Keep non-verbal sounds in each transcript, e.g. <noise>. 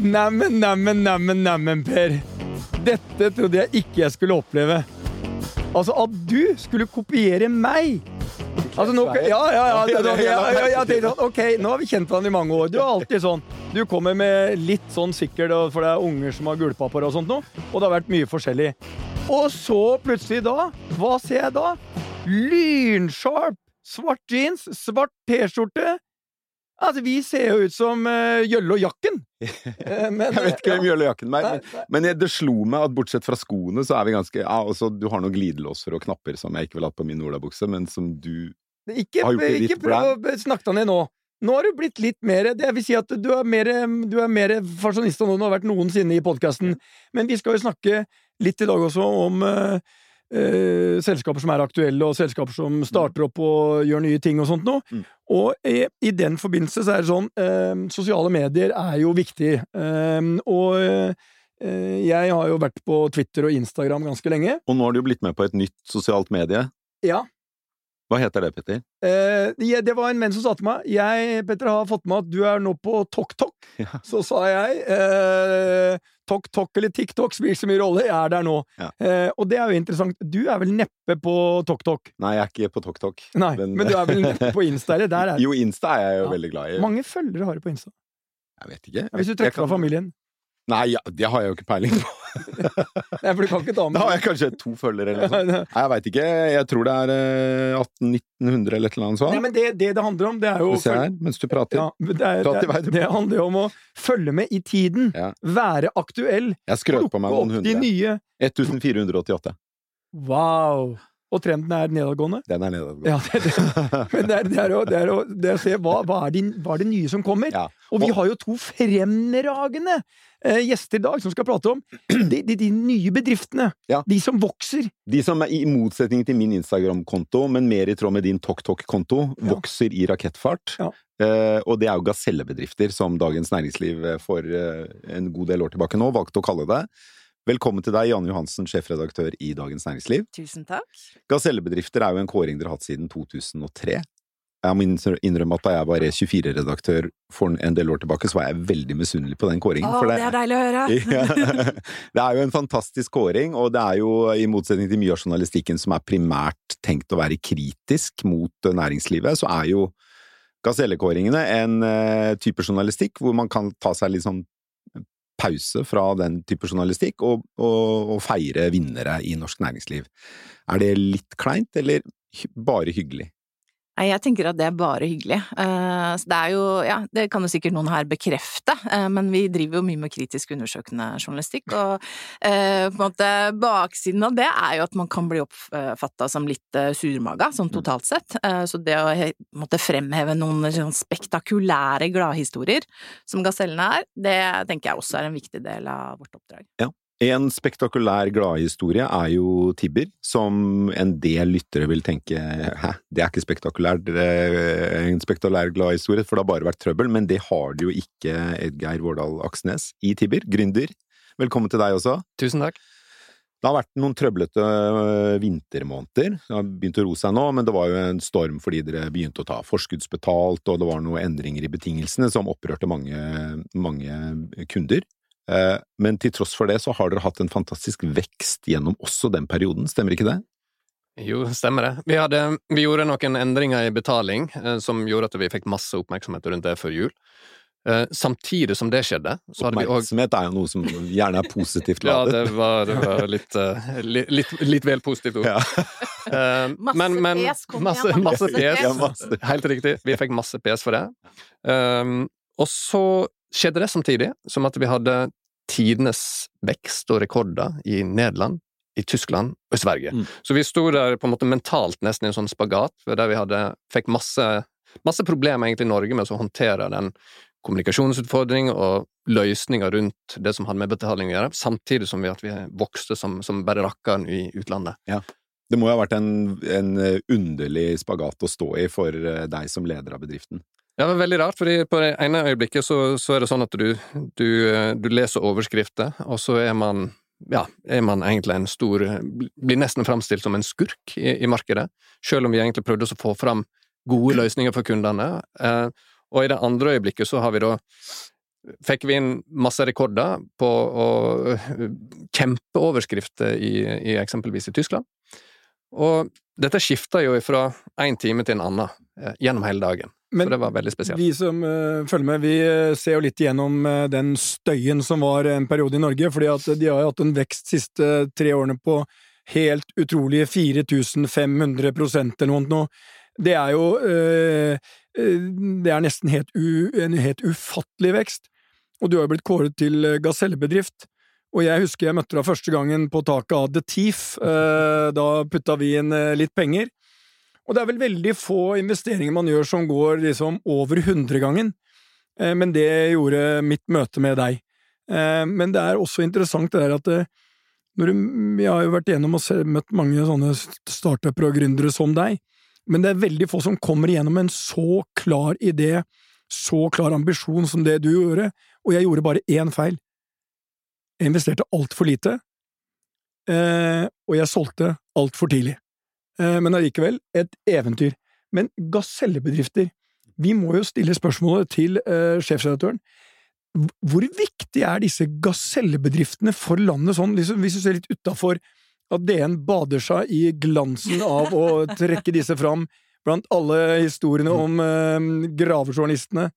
Neimen, neimen, neimen, neimen, Per. Dette trodde jeg ikke jeg skulle oppleve. Altså, at du skulle kopiere meg! Altså, nå, ja, ja, ja, ja, ja, ja, ja, jeg tenkte sånn, Ok, nå har vi kjent hverandre i mange år. Du er alltid sånn. Du kommer med litt sånn sikkert, for det er unger som har gulpa på deg og sånt noe. Og det har vært mye forskjellig. Og så plutselig da, hva ser jeg da? Lynsharp! Svart jeans, svart T-skjorte. Altså, vi ser jo ut som uh, Jølle og Jakken. Eh, <laughs> men- Jeg vet ikke hvem ja. Jølle Jakken er, men, nei. men jeg- det slo meg at bortsett fra skoene, så er vi ganske Ja, også, du har noen glidelåser og knapper som jeg ikke vil ha på min olabukse, men som du Ikke, Har gjort det ikke litt prøv å snakke deg ned nå. Nå har du blitt litt mer Det vil si at du er mer, du er mer fasjonista nå enn du har vært noensinne i podkasten. Men vi skal jo snakke litt i dag også om eh, eh, selskaper som er aktuelle, og selskaper som starter opp og gjør nye ting og sånt noe. Mm. Og i, i den forbindelse så er det sånn eh, Sosiale medier er jo viktig. Eh, og eh, jeg har jo vært på Twitter og Instagram ganske lenge. Og nå har du jo blitt med på et nytt sosialt medie. Ja, Hva heter det, Petter? Eh, det det var en menn som sa til meg Jeg, Petter, har fått med at du er nå på TokTok. <laughs> Ja. Så sa jeg eh, TokTok eller TikTok spiller så mye rolle, jeg er der nå. Ja. Eh, og det er jo interessant. Du er vel neppe på TokTok? Nei, jeg er ikke på TokTok. Nei, Men- men, du er vel neppe på Insta? Eller der er <laughs> Jo, Insta er jeg jo Ja. veldig glad i. Mange følgere har du på Insta. Jeg vet ikke. Hvis du trekker kan- familien. Nei, ja, det har jeg jo ikke peiling på. Nei, for du kan ikke ta med Da har jeg kanskje to følgere eller noe sånt. Nei, jeg veit ikke. Jeg tror det er eh, 1800-1900 eller et eller annet sånt. Nei, men det, det det handler om, det er jo se her, mens du prater. ja, det, er, Prat i det, vei, du. det handler jo om å følge med i tiden. Ja. Være aktuell. Jeg skrøt på meg noen de hundre. nye 1488. Wow! Og trenden er nedadgående? Den er nedadgående. Ja, det, det. <laughs> Men det er, det er, å, det er, å, det er å se hva, hva, er de, hva er det nye som kommer. Ja. Og vi har jo to fremragende eh, gjester i dag som skal prate om de, de, de nye bedriftene. Ja. De som vokser. De som er i motsetning til min Instagram-konto, men mer i tråd med din TokTok-konto, vokser i rakettfart. Ja. Uh, og det er jo gasellebedrifter, som Dagens Næringsliv eh, for uh, en god del år tilbake nå valgte å kalle det. Velkommen til deg, Janne Johansen, sjefredaktør i Dagens Næringsliv. Tusen takk. Gasellebedrifter er jo en kåring dere har hatt siden 2003. Jeg må innrømme at da jeg var E24-redaktør for en del år tilbake, så var jeg veldig misunnelig på den kåringen. Å, for det er deilig å høre! <laughs> ja. Det er jo en fantastisk kåring, og det er jo, i motsetning til mye av journalistikken som er primært tenkt å være kritisk mot eh, næringslivet, så er jo gasellekåringene en eh, type journalistikk hvor man kan ta seg litt sånn pause fra den type journalistikk og, og, og feire vinnere i norsk næringsliv. Er det litt kleint, eller bare hyggelig? Nei, Jeg tenker at det er bare hyggelig. Eh, det er jo, ja, det kan jo sikkert noen her bekrefte, eh, men vi driver jo mye med kritisk undersøkende journalistikk, og eh, på en måte baksiden av det er jo at man kan bli oppfatta som litt surmaga, sånn totalt sett. Så det å måtte fremheve noen sånn spektakulære gladhistorier, som gasellene er, det tenker jeg også er en viktig del av vårt oppdrag. En spektakulær gladhistorie er jo Tibber, som en del lyttere vil tenke hæ, det er ikke spektakulært, en spektakulær gladhistorie, for det har bare vært trøbbel, men det har det jo ikke Edgeir Vårdal Aksnes i Tibber, gründer. Velkommen til deg også. Tusen takk. Det har vært noen trøblete øh, vintermåneder. Det har begynt å roe seg nå, men det var jo en storm fordi dere begynte å ta forskuddsbetalt, og det var noen endringer i betingelsene som opprørte mange, mange kunder. Eh, Men til tross for det så har dere hatt en fantastisk vekst gjennom også den perioden, stemmer ikke det? Jo, stemmer det. Vi, hadde, vi gjorde noen endringer i betaling eh, som gjorde at vi fikk masse oppmerksomhet rundt det før jul. Eh, samtidig som det skjedde, så hadde vi også... Oppmerksomhet er jo noe som gjerne er positivt Ja, det var, det var litt, eh, li- litt, litt vel positivt ord. Ja. men, Masse pes, kom igjen, masse, masse pes. Ja, masse. Helt riktig. Vi fikk masse pes for det. Um, og så skjedde det samtidig som at vi hadde tidenes vekst og rekorder i Nederland, i Tyskland og i Sverige. Mm. Så vi sto der på en måte mentalt nesten i en sånn spagat, der vi hadde, fikk masse masse problemer egentlig i Norge med å håndtere den kommunikasjonsutfordring og løsninger rundt det som hadde med betaling å gjøre, samtidig som vi vi vokste som, som bare rakkeren i utlandet. Ja. Det må jo ha vært en, en underlig spagat å stå i for eh, deg som leder av bedriften. Ja, det var veldig rart, fordi på det ene øyeblikket så, så er det sånn at du, du, du, leser overskrifter, og så er man ja, er man egentlig en stor Blir nesten framstilt som en skurk i, i markedet, selv om vi egentlig prøvde å få fram gode løsninger for kundene. Eh, og i det andre øyeblikket så har vi da fikk vi inn masse rekorder på å kjempeoverskrifter i, i eksempelvis i Tyskland. Og dette skifta jo fra én time til en annen eh, gjennom hele dagen. Men så det var veldig spesielt. Vi som uh, følger med, vi eh, ser jo litt igjennom uh, den støyen som var en periode i Norge, fordi at de har jo hatt en vekst de siste tre årene på helt utrolige 4500 prosent eller noe. Det er jo uh, Det er nesten helt u, en helt ufattelig vekst. Og du har jo blitt kåret til gasellebedrift. Og jeg husker jeg møtte deg første gangen på taket av The Thief. Da putta vi inn litt penger. Og det er vel veldig få investeringer man gjør som går liksom over hundregangen, eh, men det gjorde mitt møte med deg. Eh, men det er også interessant det der at eh, når du, Jeg har jo vært igjennom og møtt mange sånne startuper og gründere som deg, men det er veldig få som kommer igjennom en så klar idé, så klar ambisjon som det du gjorde, og jeg gjorde bare én feil. Jeg investerte altfor lite, og jeg solgte altfor tidlig. Eh, men allikevel et eventyr. Men gasellebedrifter Vi må jo stille spørsmålet til uh, sjefsredaktøren. Hvor viktig er disse gasellebedriftene for landet sånn, liksom, hvis du ser litt utafor at DN bader seg i glansen av å <laughs> trekke disse fram blant alle historiene om uh, gravejournalistene?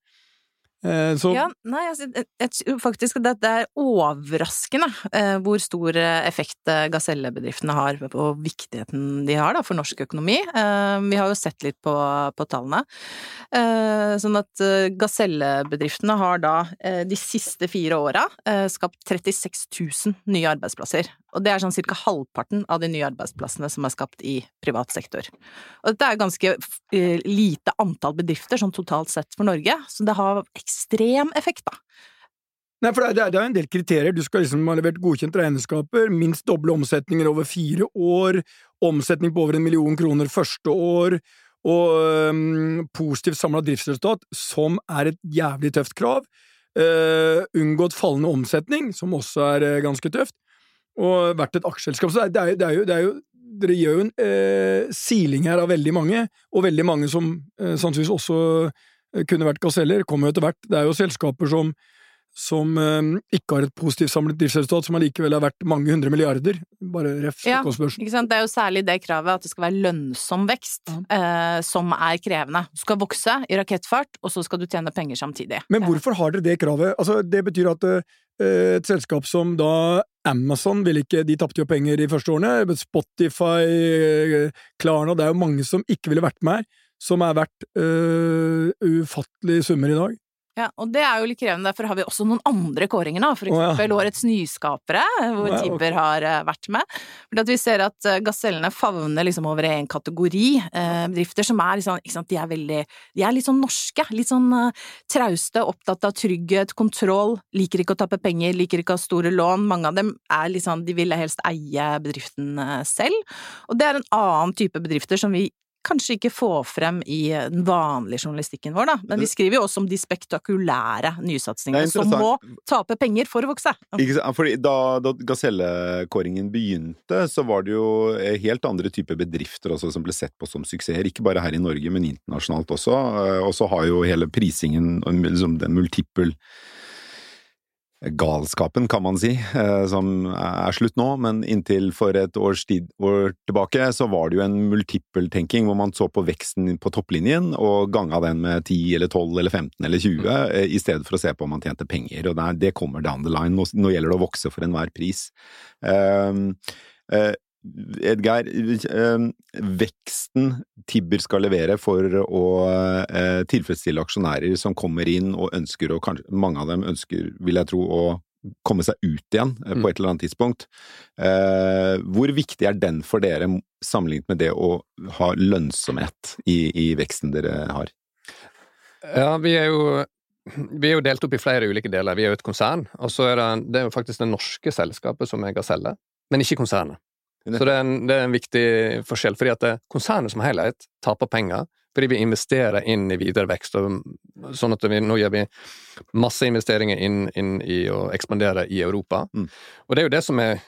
Eh, så Ja, nei, altså, jeg tror faktisk at det er overraskende eh, hvor stor effekt eh, gasellebedriftene har, og viktigheten de har da, for norsk økonomi. Vi har jo sett litt på, på tallene. Sånn at gasellebedriftene har da de siste fire åra skapt 36 000 nye arbeidsplasser. Og det er sånn ca. halvparten av de nye arbeidsplassene som er skapt i privat sektor. Og dette er ganske eh, lite antall bedrifter sånn totalt sett for Norge, så det har ekstrem effekt, da. Nei, for det er, det en del kriterier. Du skal liksom ha levert godkjent regnskaper, minst doble omsetninger over fire år, omsetning på over en million kroner første år, og øhm, positivt samla driftsresultat, som er et jævlig tøft krav. Uh, unngått fallende omsetning, som også er uh, ganske tøft og vært et aksjeselskap. Så det er, det er, jo, det er jo dere gjør jo en eh, siling her av veldig mange, og veldig mange som eh, sannsynligvis også eh, kunne vært gaseller, kommer jo etter hvert. Det er jo selskaper som, som eh, ikke har et positivt samlet driftsresultat, som allikevel er verdt mange hundre milliarder. Bare ref. Ja, ikke sant? Det er jo særlig det kravet at det skal være lønnsom vekst, ja. eh, som er krevende. Du skal vokse i rakettfart, og så skal du tjene penger samtidig. Men hvorfor har dere det kravet? Altså, det betyr at et selskap som da Amazon vil ikke, de tapte jo penger de første årene. Spotify, eh, Klarna Det er jo mange som ikke ville vært med her, som er verdt øh, ufattelige summer i dag. Ja, og det er jo litt krevende, derfor har vi også noen andre kåringer, da. For eksempel oh, ja. Årets nyskapere, hvor oh, ja, Tibber har uh, vært med. Fordi at vi ser at uh, gasellene favner liksom over en kategori. eh, bedrifter som er liksom, ikke sant, de er veldig De er litt sånn norske. Litt sånn trauste, opptatt av trygghet, kontroll. Liker ikke å tappe penger, liker ikke å ha store lån. Mange av dem er litt sånn De vil helst eie bedriften selv. Og det er en annen type bedrifter som vi kanskje ikke få frem i den vanlige journalistikken vår, da. Men vi skriver jo også om de spektakulære nysatsingene som må tape penger for å vokse. Fordi da, da Gasellekåringen begynte, så var det jo eh, helt andre typer bedrifter også som ble sett på som suksesser. Ikke bare her i Norge, men internasjonalt også. Eh, og så har jo hele prisingen, liksom den multiple galskapen, kan man si, eh, som er slutt nå, men inntil for et års tid år tilbake så var det jo en multiple-tenking hvor man så på veksten på topplinjen og ganga den med 10 eller 12 eller 15 eller 20 eh, i stedet for å se på om man tjente penger, og det kommer down the line. Nå, nå, gjelder det å vokse for enhver pris. Um, uh, Edgeir, eh, veksten Tibber skal levere for å eh, tilfredsstille aksjonærer som kommer inn og ønsker, og kanskje mange av dem ønsker, vil jeg tro, å komme seg ut igjen eh, på mm. et eller annet tidspunkt. Hvor viktig er den for dere sammenlignet med det å ha lønnsomhet i, i veksten dere har? Ja, vi er jo vi er jo delt opp i flere ulike deler. Vi er jo et konsern, og så er det, det er jo faktisk det norske selskapet som er Gaselle, men ikke konsernet. Så det er, en, det er en viktig forskjell, fordi at konsernet som helhet taper penger fordi vi investerer inn i videre vekst. Sånn at vi, nå gjør vi masse investeringer inn, inn i å ekspandere i Europa. Mm. Og det er jo det som er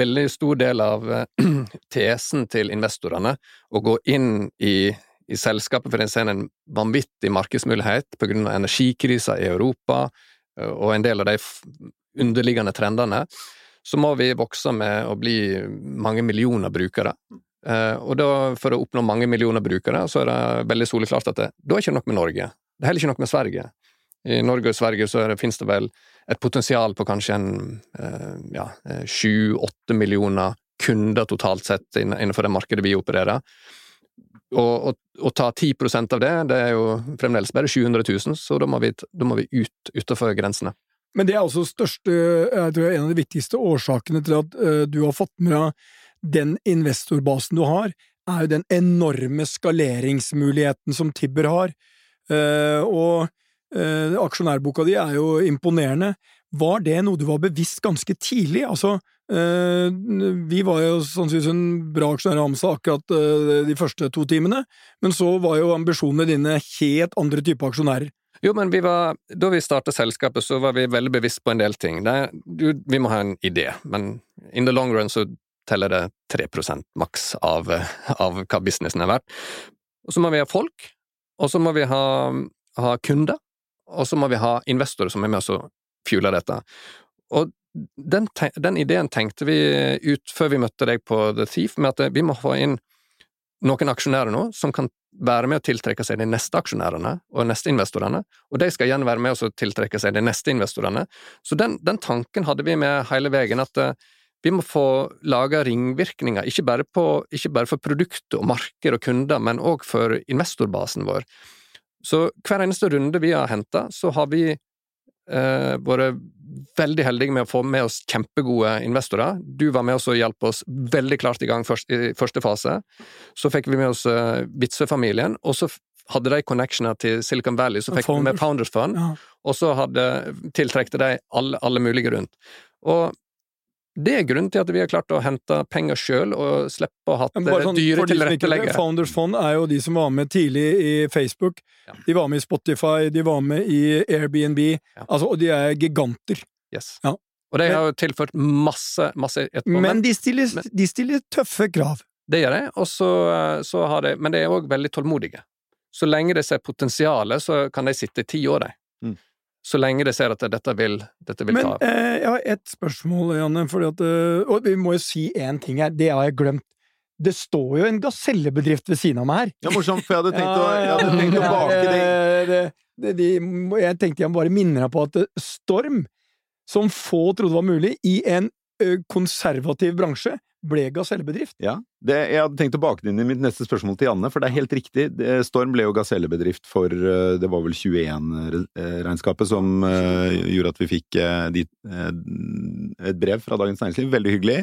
veldig stor del av eh, <clears throat> tesen til investorene, å gå inn i, i selskapet, for en ser en vanvittig markedsmulighet av energikrisa i Europa eh, og en del av de underliggende trendene. Så må vi vokse med å bli mange millioner brukere. Eh, og da, for å oppnå mange millioner brukere, så er det veldig soleklart at det, da er ikke nok med Norge. Det er heller ikke nok med Sverige. I Norge og Sverige så det, finnes det vel et potensial på kanskje en eh, ja, sju-åtte millioner kunder totalt sett innenfor det markedet vi opererer. Å ta 10% av det, det er jo fremdeles bare 700 000, så da må vi, da må vi ut utenfor grensene. Men det er også største, jeg tror en av de viktigste årsakene til at eh, du har fått med deg den investorbasen du har, er jo den enorme skaleringsmuligheten som Tibber har. Eh, og eh, aksjonærboka di er jo imponerende. Var det noe du var bevisst ganske tidlig? Altså, eh, vi var jo sannsynligvis en bra aksjonær i Hamsa akkurat eh, de første to timene, men så var jo ambisjonene dine helt andre typer aksjonærer. Jo, men vi var, da vi startet selskapet, så var vi veldig bevisst på en del ting. Er- du, vi må ha en idé, men in the long run så teller det 3% maks av, av hva businessen er verdt. Og så må vi ha folk, og så må vi ha, ha kunder, og så må vi ha investorer som er med oss og fueler dette. Og den, den ideen tenkte vi ut før vi møtte deg på The Thief, med at vi må få inn noen aksjonærer nå som kan være med å tiltrekke seg de neste aksjonærene og neste investorene, og de skal igjen være med å tiltrekke seg de neste investorene. Så den, den tanken hadde vi med hele veien, at eh, vi må få laga ringvirkninger, ikke bare, på, ikke bare for produktet og marked og kunder, men òg for investorbasen vår. Så hver eneste runde vi har henta, så har vi eh, vært veldig heldige med å få med oss kjempegode investorer. Du var med oss og hjalp oss veldig klart i gang først, i første fase. Så fikk vi med oss uh, Witzøe-familien, og så hadde de connectioner til Silicon Valley, så fikk vi med Founders Fund, Ja. og så hadde, tiltrekte de alle, alle mulige rundt. Og det er grunnen til at vi har klart å hente penger sjøl og slippe å ha sånn, dyre tilretteleggere. Founders Fund er jo de som var med tidlig i Facebook. Ja. De var med i Spotify, de var med i Airbnb. Ja. Altså, og de er giganter. Yes. Ja. Og de har jo tilført masse, masse etterpå. Men de stiller, men- de stiller tøffe krav. Det gjør de, og så, så har de Men de er òg veldig tålmodige. Så lenge de ser potensialet, så kan de sitte i ti år, de. Så lenge de ser at dette vil, dette vil Men ta av. eh, jeg har ett spørsmål, Janne, fordi at eh, Og vi må jo si én ting her, det har jeg glemt. Det står jo en gasellebedrift ved siden av meg her. Ja, morsomt, for jeg hadde tenkt å, <laughs> jeg hadde tenkt å bake det det, det, det, de, Jeg tenkte jeg bare minner deg på at eh, Storm, som få trodde var mulig, i en konservativ bransje, ble gasellebedrift. Ja, det, jeg hadde tenkt å bake det inn i mitt neste spørsmål til Janne, for det er helt riktig. Det- Storm ble jo gasellebedrift for eh, det var vel 21-regnskapet som eh, gjorde at vi fikk eh, et brev fra Dagens Næringsliv. Veldig hyggelig.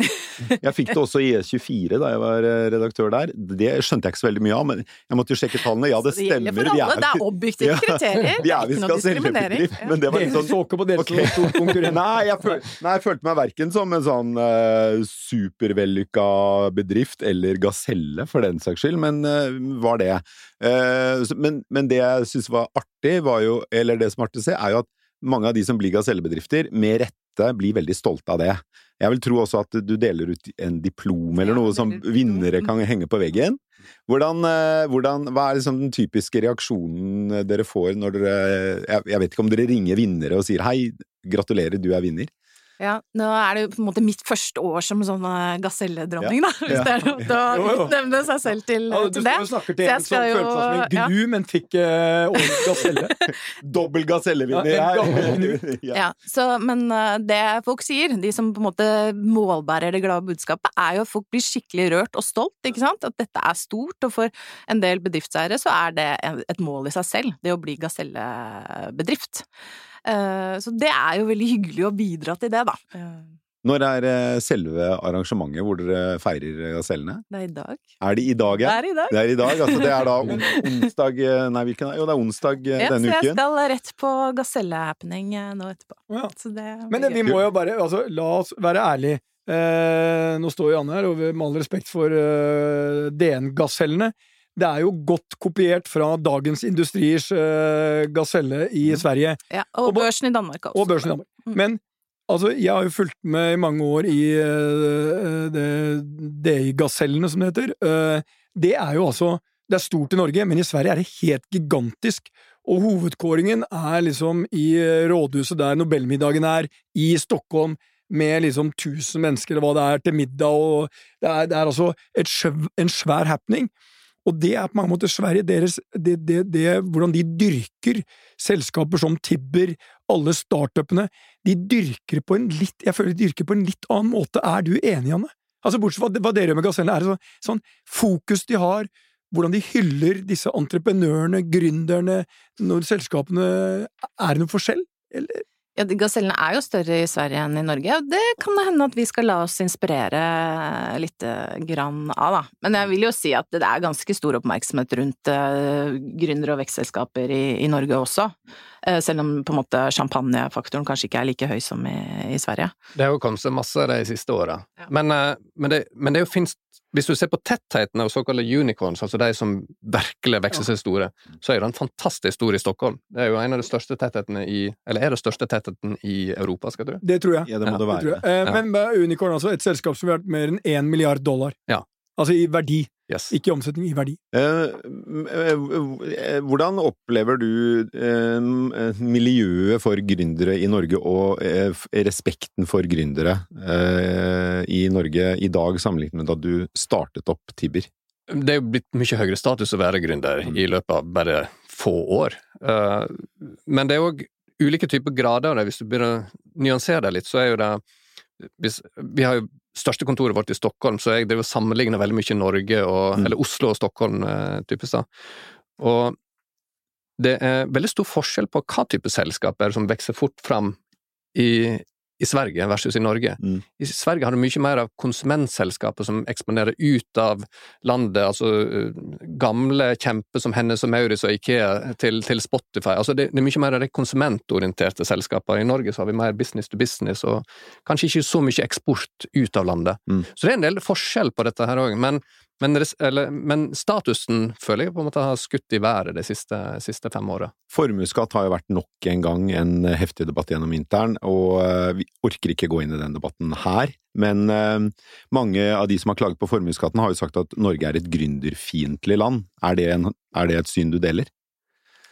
Jeg fikk det også i E24 da jeg var redaktør der. Det skjønte jeg ikke så veldig mye av, men jeg måtte jo sjekke tallene. Ja, det Så gjelder stemmer. for vi alle. Det er objektive Ja, kriterier. Vi Det er ikke noe diskriminering. men det var litt sånn så på dere som Ok. stor konkurrent. <laughs> Nei, jeg, følte, nei, jeg følte meg verken som en sånn uh, supervellykka bedrift eller gaselle, for den saks skyld, men eh, var det. Eh, men, men det jeg syns var artig, var jo, eller det som er artig å se, er jo at mange av de som blir gasellebedrifter, med rette blir veldig stolte av det. Jeg vil tro også at du deler ut en diplom eller noe som vinnere kan henge på veggen. Hvordan, eh, hvordan, hva er liksom den typiske reaksjonen dere får når dere jeg, jeg vet ikke om dere ringer vinnere og sier 'hei, gratulerer, du er vinner'? Ja, nå er det jo på en måte mitt første år som sånn eh, gaselledronning, da. Hvis Ja. det er <laughs> jo. å nevne seg selv til, Ja, du til det. Du snakker til en som jo- følte seg som en ja. men fikk uh, årets gaselle. <laughs> Dobbel gasellevinner Ja. Ja, så, men uh, det folk sier, de som på en måte målbærer det glade budskapet, er jo at folk blir skikkelig rørt og stolt, ikke sant? At dette er stort, og for en del bedriftseiere så er det et mål i seg selv, det å bli gasellebedrift. Eh, Så det er jo veldig hyggelig å bidra til det, da. Eh, Når er eh, selve arrangementet hvor dere feirer gasellene? Det er i dag. Er det i dag, Det er i dag. Det er i dag, altså. Det er da on <laughs> onsdag eh, Nei, hvilken Jo, det er onsdag eh, Ja, så jeg uken. skal rett på gaselle-happening eh, nå etterpå. Ja. Så det Men vi må jo bare altså, La oss være ærlige. Eh, nå står Janne her, og med all respekt for eh, DN-gasellene. Det er jo godt kopiert fra Dagens Industriers uh, gaselle i Sverige. Ja, Og og børsen i Danmark også. Og børsen i Danmark. Mm. Men altså, jeg har jo fulgt med i mange år i uh, DI-gasellene, som det heter. Uh, det er jo altså Det er stort i Norge, men i Sverige er det helt gigantisk. Og hovedkåringen er liksom i eh, rådhuset der Nobelmiddagen er, i Stockholm, med liksom 1000 mennesker, eller hva det er, til middag, og det er, det er altså et en svær happening. Og det er på mange måter Sverige, deres, det, det, det, hvordan de dyrker selskaper som Tibber, alle startupene, de dyrker på en litt, jeg føler de dyrker på en litt annen måte. Er du enig, Janne? Altså, bortsett fra hva dere gjør med gasellene, er det sånn, sånn fokus de har, hvordan de hyller disse entreprenørene, gründerne, når selskapene Er det noen forskjell, eller? Ja, Gasellene er jo større i Sverige enn i Norge, og det kan det hende at vi skal la oss inspirere litt grann av, da. Men jeg vil jo si at det er ganske stor oppmerksomhet rundt uh, gründere og vekstselskaper i, i Norge også. Eh, selv om på en måte champagnefaktoren kanskje ikke er like høy som i, i Sverige. Det har jo kommet seg masse de siste åra. Ja. Men, eh, men, det, men det finst Hvis du ser på tettheten av såkalte unicorns, altså de som virkelig vokser seg store, så er den fantastisk stor i Stockholm. Det er jo en av de største tetthetene i Eller er det største tettheten i Europa, skal jeg tro. Det tror jeg. Ja, det må Ja, det Det være. Det Eh, Ja. Men Unicorn, altså, et selskap som er verdt mer enn én milliard dollar. Ja. Altså i verdi, Yes. ikke i omsetning, i verdi. Eh, eh, Hvordan opplever du eh, miljøet for gründere i Norge og eh, respekten for gründere eh, i Norge i dag sammenlignet med da du startet opp Tibber? Det er jo blitt mye høyere status å være gründer i løpet av bare få år. Eh, men det er òg ulike typer grader av det. Hvis du begynner å nyansere det litt, så er jo det hvis, Vi har jo største kontoret vårt i Stockholm, så jeg driver og sammenligner veldig mye Norge og Mm. Eller Oslo og Stockholm, eh, typisk da. Og det er veldig stor forskjell på hva type selskaper som vokser fort fram i, i Sverige versus i Norge. Mm. I Sverige har du mye mer av konsumentselskaper som eksponerer ut av landet, altså uh, gamle kjemper som Hennes og Maurits og Ikea til, til Spotify. Altså det, det er mye mer av de konsumentorienterte selskapene. I Norge så har vi mer business to business, og kanskje ikke så mye eksport ut av landet. Mm. Så det er en del forskjell på dette her òg, men, men, eller, men statusen føler jeg på en måte har skutt i været de siste, siste fem åra. Formuesskatt har jo vært nok en gang en heftig debatt gjennom vinteren, og eh, vi orker ikke gå inn i den debatten her. Men eh, mange av de som har klaget på formuesskatten, har jo sagt at Norge er et gründerfiendtlig land. Er det, en, er det et syn du deler?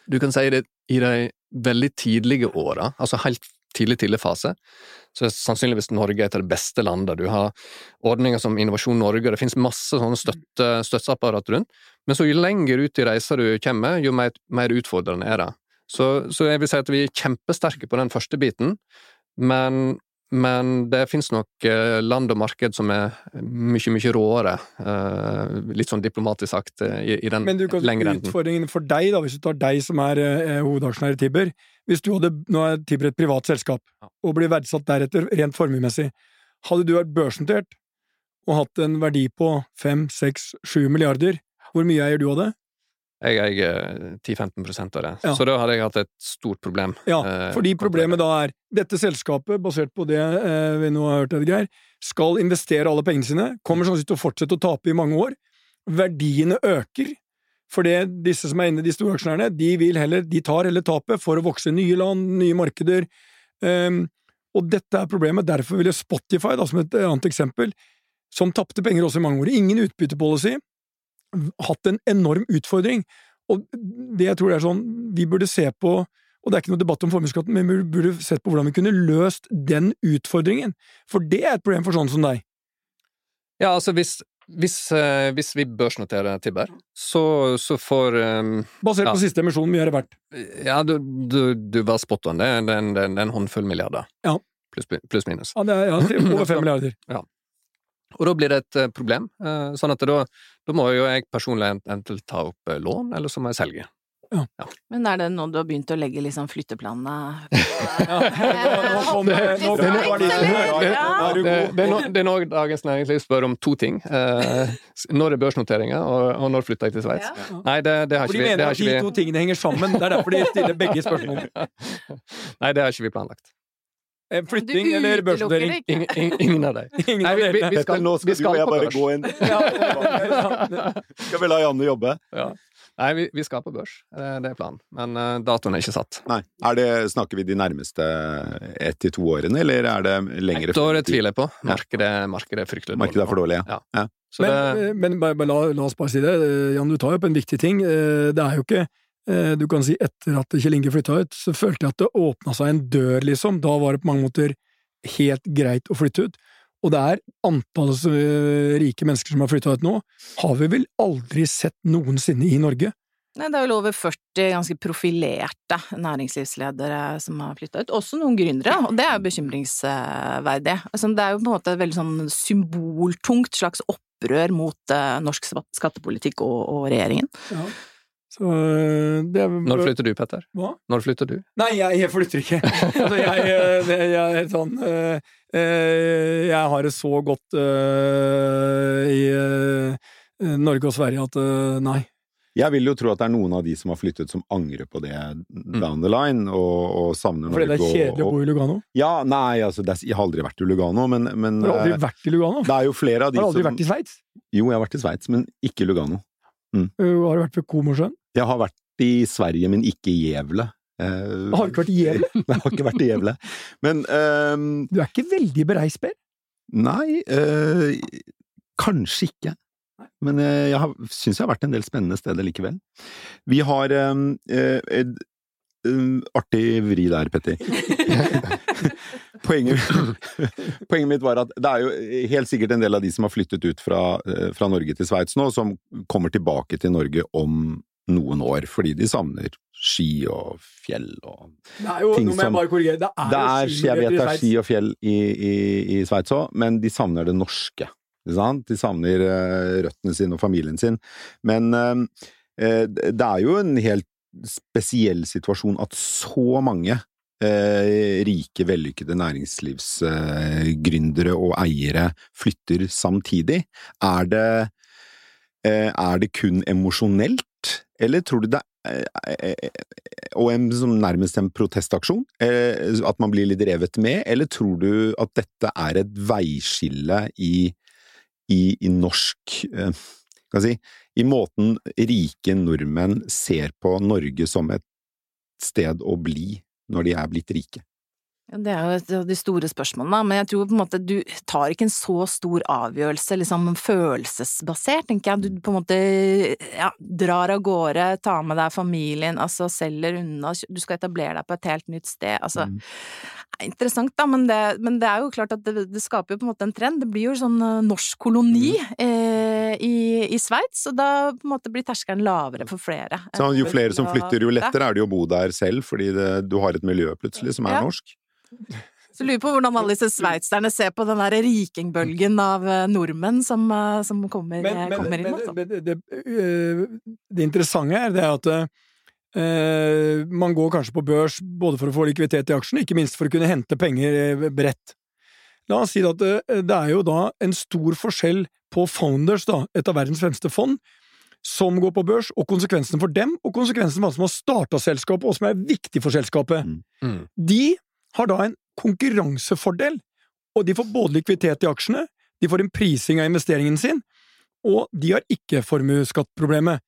Du kan si det i de veldig tidlige åra, altså helt tidlig, tidlig fase, så er sannsynligvis Norge et av de beste landene. Du har ordninger som Innovasjon Norge, det finnes masse sånne støtte, støtteapparat rundt. Men så jo lenger ut i reisa du kommer, jo mer, mer utfordrende er det. Så, så jeg vil si at vi er kjempesterke på den første biten, men, men det finnes nok eh, land og marked som er mye, mye råere, eh, litt sånn diplomatisk sagt, eh, i, i den Men du kan lengre enden. utfordringen for deg, da, hvis du tar deg som er eh, hovedaksjonær i Tibber Hvis du hadde, Nå er Tibber et privat selskap, og blir verdsatt deretter rent formuemessig. Hadde du vært børsnotert og hatt en verdi på fem, seks, sju milliarder, hvor mye eier du av det? Jeg eier 10-15% av det, Ja. så da hadde jeg hatt et stort problem. Ja, eh, fordi problemet da er dette selskapet, basert på det eh, vi nå har hørt, Edgeir, skal investere alle pengene sine, kommer sannsynligvis til å fortsette å tape i mange år. Verdiene øker, fordi disse som er inne, de store aksjonærene, de, vil heller, de tar heller tapet for å vokse i nye land, nye markeder. Um, og dette er problemet. Derfor ville Spotify, da, som et annet eksempel, som tapte penger også i mange år, ingen utbyttepolicy, hatt en enorm utfordring. Og det jeg tror det er sånn, vi burde se på og det er ikke noe debatt om formuesskatten, men vi burde sett på hvordan vi kunne løst den utfordringen. For det er et problem for sånne som deg. Ja, altså hvis, hvis, eh, hvis vi børsnoterer Tibber, så, så får eh, Basert Ja. på siste emisjon, mye er det verdt. Ja, du, du, du var spot on. Det er en, en, en håndfull milliarder. Ja. Pluss plus, minus. Ja, det er ja, over fem milliarder. <clears throat> Ja. Og da blir det et eh, problem. eh, Sånn at da, da må jo jeg personlig enten ta opp lån, eller så må jeg selge. Men er det nå du har begynt å legge liksom flytteplanene <laughs> Ja, kom det er var det- litt- Ja. Nå nå Dagens Næringsliv spør om to ting. Eh, når er børsnoteringa, og, og når flytter jeg til Sveits? Ja. Nei, det, det har ikke vi, De mener at de to tingene henger sammen. Det er derfor de stiller begge spørsmålene. <laughs> Nei, det har ikke vi planlagt. Eh, Flytting eller børsnotering? Ingen, ingen, ingen av dem. <laughs> Nei, vi, vi, vi skal, nå vi skal du og jeg på bare børs. gå inn. Skal vi la Janne jobbe? Ja. Nei, vi, vi skal på børs. Det, det er planen. Men uh, datoen er ikke satt. Nei. Er det, snakker vi de nærmeste ett til to årene, eller er det lengre Et år tviler jeg på. Markedet, markedet er fryktelig Markedet er for dårlig, ja. Ja. ja. Så Men, det, eh, men bare, bare la, la oss bare si det. Eh, Jan, du tar jo opp en viktig ting. Eh, Det er jo ikke eh, Du kan si etter at Kjell Inge flytta ut, så følte jeg at det åpna seg en dør, liksom. Da var det på mange måter helt greit å flytte ut. Og det er antallet eh, rike mennesker som har flytta ut nå, har vi vel aldri sett noensinne i Norge. Nei, det er vel over 40 ganske profilerte næringslivsledere som har flytta ut. Også noen gründere, og det er jo bekymringsverdig. Altså, det er jo på en måte et veldig sånn symboltungt slags opprør mot eh, norsk skattepolitikk og, og regjeringen. Så eh, det er når flytter du, Petter? Hva? Når flytter du? Nei, jeg, jeg flytter ikke. <laughs> altså, jeg, eh, det- jeg er sånn eh, eh, Jeg har det så godt eh, i eh, Norge og Sverige at eh, nei. Jeg vil jo tro at det er noen av de som har flyttet som angrer på det down the line, og, og savner Fordi det er kjedelig å bo i Lugano. Ja, nei, altså, det er, jeg har aldri vært i Lugano, men, men Har du aldri eh, vært i Lugano? det er jo flere av de Har du aldri som vært i Sveits? Jo, jeg har vært i Sveits, men ikke i Lugano. Mm. Har du vært ved Komosjøen? Jeg har vært i Sverige, men ikke i Gävle. Uh, Har du ikke vært i Gävle? <laughs> Nei, jeg har ikke vært i Gävle. Men ehm, Du er ikke veldig bereist, Per. Nei, uh, kanskje ikke. Men uh, jeg syns jeg har vært en del spennende steder likevel. Vi har eh, et, eh, Artig vri der, Petter. <laughs> poenget, poenget mitt var at det er jo helt sikkert en del av de som har flyttet ut fra, fra Norge til Sveits nå, som kommer tilbake til Norge om noen år, fordi de savner ski og fjell og er jo, Ting som-. Det er, det er, ski, jeg vet det er ski og fjell i, i, i Sveits òg, men de savner det norske. De savner eh, røttene sine og familien sin. Men eh, eh, det er jo en helt spesiell situasjon at så mange rike, vellykkede næringslivsgründere og eiere flytter samtidig. Er det, er det kun emosjonelt, eller tror du det er eh, og en, nærmest en protestaksjon? Eh, at man blir litt revet med? Eller tror du at dette er et veiskille i, i, i norsk eh, jeg si I måten rike nordmenn ser på Norge som et sted å bli når de er blitt rike? Det er jo et av de store spørsmålene, men jeg tror på en måte du tar ikke en så stor avgjørelse liksom følelsesbasert, tenker jeg. Du på en måte ja, drar av gårde, tar med deg familien, altså selger unna, du skal etablere deg på et helt nytt sted. Altså, Mm. det er interessant, da, men det, men det er jo klart at det, det skaper jo på en måte en trend. Det blir jo sånn eh, norsk koloni eh, i, i Sveits, og da på en måte blir terskelen lavere for flere. Så jo eh, flere som flytter, jo lettere er det jo å bo der selv, fordi det, du har et miljø plutselig som er Ja. norsk. Så lurer på hvordan alle disse sveitserne ser på den der rikingbølgen av eh, nordmenn som, eh, som kommer, Men, men, kommer inn. men Altså. det, det, øh, det interessante her, det er at uh, man går kanskje på børs både for å få likviditet i aksjene, ikke minst for å kunne hente penger bredt. La oss si at det er jo da en stor forskjell på Founders, da, et av verdens fremste fond, som går på børs, og konsekvensen for dem, og konsekvensen for alle som har starta selskapet, og som er viktig for selskapet. Mm. De har da en konkurransefordel, og de får både likviditet i aksjene, de får en prising av investeringen sin, og de har ikke formuesskattproblemet.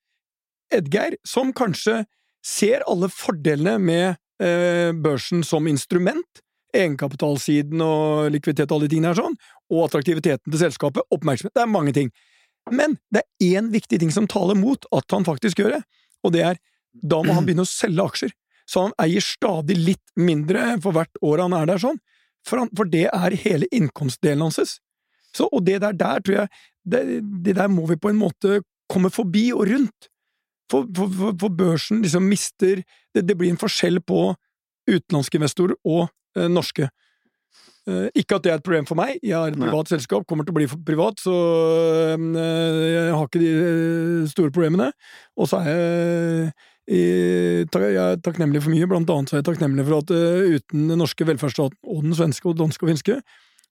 Edgeir, som kanskje ser alle fordelene med eh, børsen som instrument, egenkapitalsiden og likviditet og alle de tingene her sånn, og attraktiviteten til selskapet, oppmerksomhet, det er mange ting. Men det er én viktig ting som taler mot at han faktisk gjør det, og det er da må han begynne å selge aksjer. Så han eier stadig litt mindre for hvert år han er der sånn, for, han, for det er hele innkomstdelen hans. Så, og det der, der tror jeg det, det der må vi på en måte komme forbi og rundt. For, for, for, børsen liksom mister det, det blir en forskjell på utenlandske investorer og eh, norske. Eh, ikke at det er et problem for meg, jeg har et Nei. privat selskap, kommer til å bli privat, så eh, jeg har ikke de eh, store problemene. Og så er jeg jeg er takknemlig for mye, blant annet så er jeg takknemlig for at eh, uten den norske velferdsstaten og den svenske og danske og finske,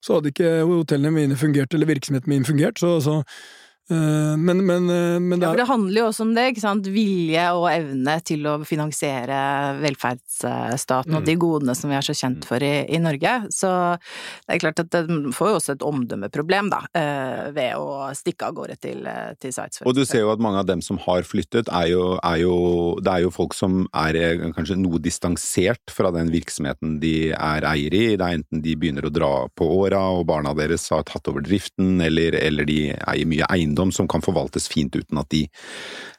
så hadde ikke hotellene mine fungert, eller virksomheten min fungert, så, så men, men, eh, men det Ja, for er det handler jo også om det, ikke sant. Vilje og evne til å finansiere velferdsstaten og Mm. de godene som vi er så kjent for i, i Norge. Så det er klart at det får jo også et omdømmeproblem, da, eh, ved å stikke av gårde til, eh, til Sveits. Og du ser jo at mange av dem som har flyttet, er jo, er jo Det er jo folk som er eh, kanskje noe distansert fra den virksomheten de er eier i. Det er enten de begynner å dra på åra, og barna deres har tatt over driften, eller, eller de eier mye eiendom som kan forvaltes fint uten at de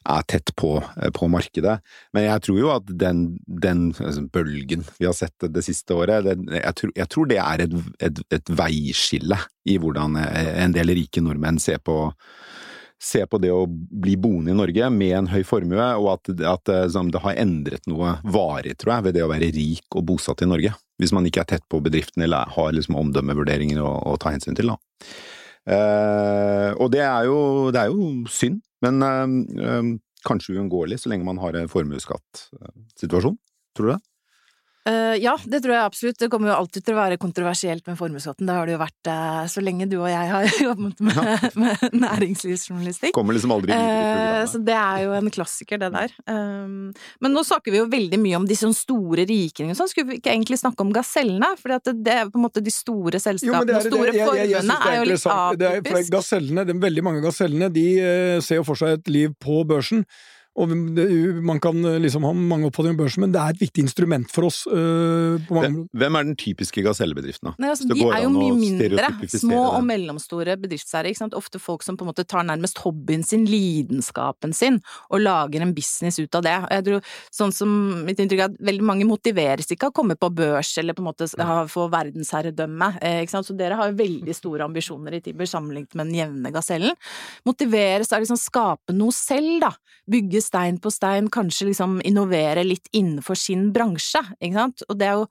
er tett på, eh, på markedet. Men jeg tror jo at den, den altså, bølgen vi har sett det siste året, det, jeg, tror, jeg tror det er et, et, et veiskille i hvordan eh, en del rike nordmenn ser på se på det å bli boende i Norge med en høy formue, og at, at eh, det har endret noe varig, tror jeg, ved det å være rik og bosatt i Norge. Hvis man ikke er tett på bedriften eller har liksom omdømmevurderinger å, å ta hensyn til, da. Eh, og det er, jo, det er jo synd, men eh, eh, kanskje uunngåelig så lenge man har en formuesskattsituasjon. Tror du det? Eh, ja, det tror jeg absolutt. Det kommer jo alltid til å være kontroversielt med formuesskatten. Det har det jo vært uh, så lenge du og jeg har <laughs> jobbet med, med næringslivsjournalistikk. Kommer liksom aldri videre programmet. så det er jo en klassiker, det der. Um, men nå snakker vi jo veldig mye om de sånn store rikingene og sånn. Skulle vi ikke egentlig snakke om gasellene? For det er på en måte de store selskapene det og store jeg- jeg- jeg formuene det er jo litt. Det atypisk. Gasellene, veldig mange av gasellene, de ser jo for seg et liv på børsen. Og det, man kan eh, liksom ha mange oppfatninger om børsen, men det er et viktig instrument for oss. på mange Hvem, hvem er den typiske gasellebedriften, da? Nei, altså, de går er jo mye mindre. Små det. og mellomstore bedriftseiere. Ofte folk som på en måte tar nærmest hobbyen sin, lidenskapen sin, og lager en business ut av det. Jeg tror, sånn som Mitt inntrykk er at veldig mange motiveres ikke av å komme på børs eller på en måte få verdensherredømme. Eh, ikke sant? Så dere har jo veldig store ambisjoner i Tiber sammenlignet med den jevne gasellen. Motiveres av å liksom skape noe selv, da. Bygge stein på stein, kanskje liksom innovere litt innenfor sin bransje, ikke sant. Og det er jo,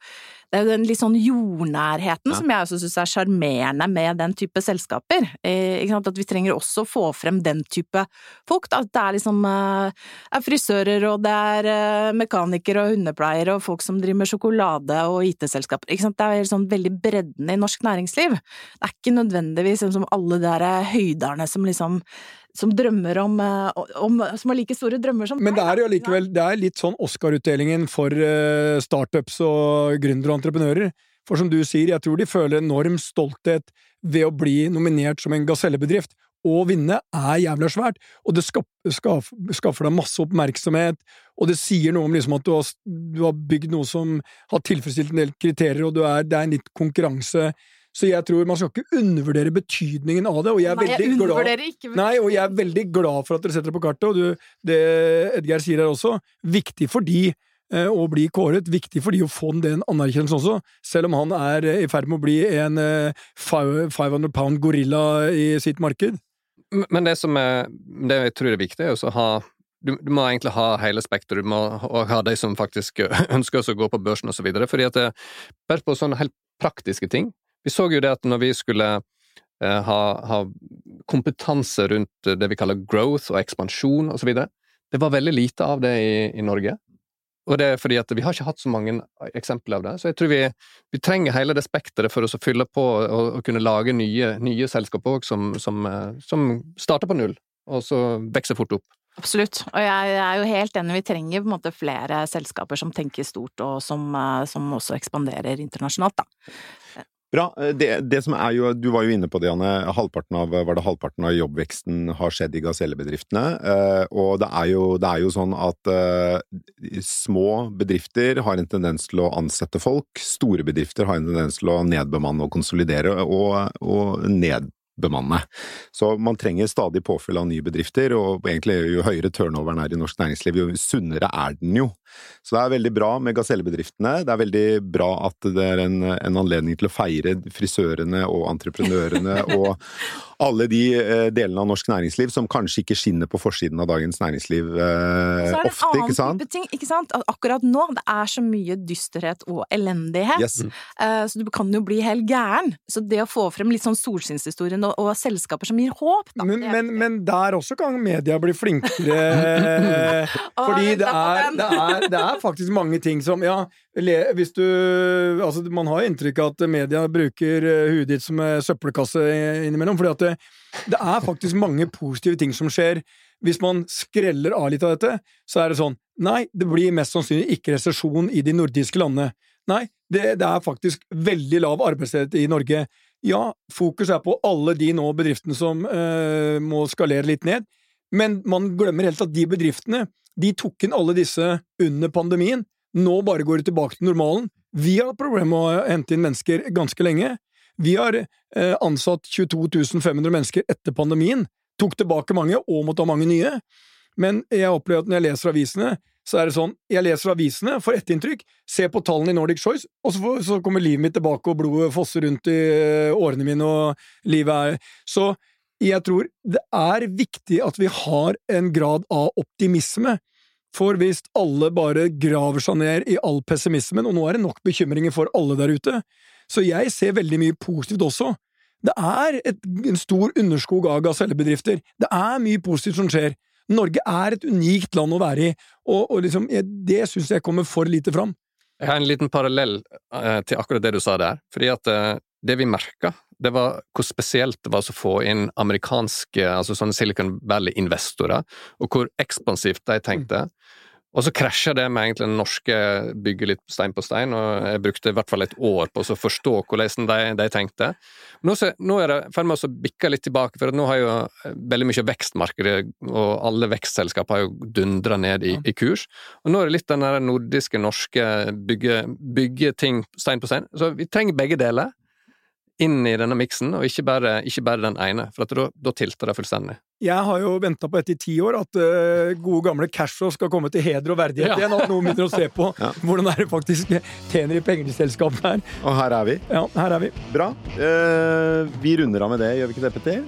det er jo den litt sånn jordnærheten Ja. som jeg også syns er sjarmerende med den type selskaper. Eh, ikke sant? At vi trenger også å få frem den type folk. Da. At det er liksom eh, er frisører, og det er eh, mekanikere og hundepleiere og folk som driver med sjokolade og IT-selskaper. Ikke sant? Det er sånn veldig bredden i norsk næringsliv. Det er ikke nødvendigvis liksom som alle de der høyderne som liksom som drømmer om, eh, om Som har like store drømmer som Men det er jo allikevel likevel litt sånn Oscar-utdelingen for eh, startups og gründere og entreprenører. For som du sier, jeg tror de føler enorm stolthet ved å bli nominert som en gasellebedrift. Å vinne er jævla svært, og det skaffer deg masse oppmerksomhet, og det sier noe om liksom at du har, du har bygd noe som har tilfredsstilt en del kriterier, og du er, det er en litt konkurranse. Så jeg tror man skal ikke undervurdere betydningen av det, og jeg er Nei, jeg veldig glad ikke Nei, og jeg er veldig glad for at dere setter det på kartet, og du, det Edgeir sier her også, viktig for de eh, å bli kåret, viktig for de å få den anerkjennelsen også, selv om han er eh, i ferd med å bli en eh, 500 pound gorilla i sitt marked. Men det som er, det jeg tror er viktig, er å ha du, du må egentlig ha hele spekteret, du må ha, ha de som faktisk <laughs> ønsker å gå på børsen og så videre, fordi at det, bare på sånne helt praktiske ting Vi så jo det at når vi skulle eh, ha, ha kompetanse rundt det vi kaller growth og ekspansjon videre, det var veldig lite av det i, i Norge. Og det er fordi at vi har ikke hatt så mange eksempler av det, så jeg tror vi, vi trenger hele det spekteret for å fylle på og, og kunne lage nye, nye selskaper òg som, som, eh, som starter på null, og så vokser fort opp. Absolutt, og jeg er jo helt enig, vi trenger på en måte flere selskaper som tenker stort og som, eh, som også ekspanderer internasjonalt, da. Bra. Det, det som er jo, Du var jo inne på det, Janne. Halvparten av, var det halvparten av jobbveksten har skjedd i gasellebedriftene. Eh, og det er, jo, det er jo sånn at eh, små bedrifter har en tendens til å ansette folk. Store bedrifter har en tendens til å nedbemanne og konsolidere, og, og nedbemanne. Så man trenger stadig påfyll av nye bedrifter, og egentlig jo høyere turnoveren er i norsk næringsliv, jo sunnere er den jo. Så det er veldig bra med gasellebedriftene. Det er veldig bra at det er en, en anledning til å feire frisørene og entreprenørene <laughs> og alle de eh, delene av norsk næringsliv som kanskje ikke skinner på forsiden av Dagens Næringsliv eh, Så er det ofte, en ikke annen sant? type ting, ikke sant? At akkurat nå, det er så mye dysterhet og elendighet. Yes. Eh, Så du kan jo bli helt gæren. Så det å få frem litt sånn solskinnshistorier og, og selskaper som gir håp, da. Men, men, men der også kan media bli flinkere. <laughs> fordi det er, det, er, det er faktisk mange ting som Ja, hvis du Altså, man har jo inntrykk av at media bruker eh, huet ditt som eh, søppelkasse innimellom. fordi at det, det er faktisk mange positive ting som skjer. Hvis man skreller av litt av dette, så er det sånn Nei, det blir mest sannsynlig ikke resesjon i de nordiske landene. Nei, det, det er faktisk veldig lav arbeidsledighet i Norge. Ja, fokus er på alle de nå bedriftene som eh, må skalere litt ned, men man glemmer helt at de bedriftene de tok inn alle disse under pandemien. Nå bare går det tilbake til normalen. Vi har hatt problemer med å hente inn mennesker ganske lenge. Vi har eh, ansatt 22 500 mennesker etter pandemien. Tok tilbake mange, og måtte ha mange nye. Men jeg opplever at når jeg leser avisene, så er det sånn Jeg leser avisene, får ett inntrykk, ser på tallene i Nordic Choice, og så, så kommer livet mitt tilbake, og blodet fosser rundt i eh, årene mine, og livet er Så jeg tror det er viktig at vi har en grad av optimisme. For hvis alle bare graver seg ned i all pessimismen, og nå er det nok bekymringer for alle der ute, så jeg ser veldig mye positivt også. Det er et, en stor underskog av gasellebedrifter. Det er mye positivt som skjer. Norge er et unikt land å være i, og, og liksom, det syns jeg kommer for lite fram. Jeg har en liten parallell eh, til akkurat det du sa der. Fordi at eh, det vi merka, det var hvor spesielt det var å få inn amerikanske, altså sånne Silicon Valley-investorer, og hvor ekspansivt de tenkte. Og så krasja det med egentlig den norske bygge litt stein på stein, og jeg brukte i hvert fall et år på å forstå hvordan de, de tenkte. Nå, så, nå er det i ferd med å bikke litt tilbake, for nå har jo veldig mye vekstmarkedet, og alle vekstselskap har jo dundra ned i, i kurs. Og nå er det litt den der nordiske, norske bygge, bygge ting stein på stein. Så vi trenger begge deler inn i denne miksen, og ikke bare, ikke bare den ene, for da, da tilter det fullstendig. Jeg har jo venta på dette i ti år, at uh, gode gamle Casho skal komme til heder og verdighet Ja. igjen. At noen begynner å se på <laughs> Ja. hvordan er det faktisk tjener i penger i selskapet her. Og her er vi. Ja, her er vi. Bra. Uh, vi runder av med det, gjør vi ikke det, Petter?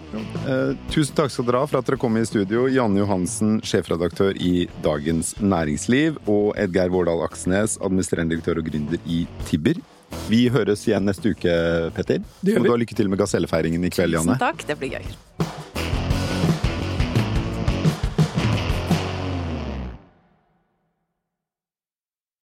Uh, tusen takk skal dere ha for at dere kom i studio. Janne Johansen, sjefredaktør i Dagens Næringsliv, og Edgeir Vårdal Aksnes, administrerende direktør og gründer i Tibber. Vi høres igjen neste uke, Petter. Det gjør Og du har lykke til med gasellefeiringen i kveld, Janne. Tusen takk, det blir gøy.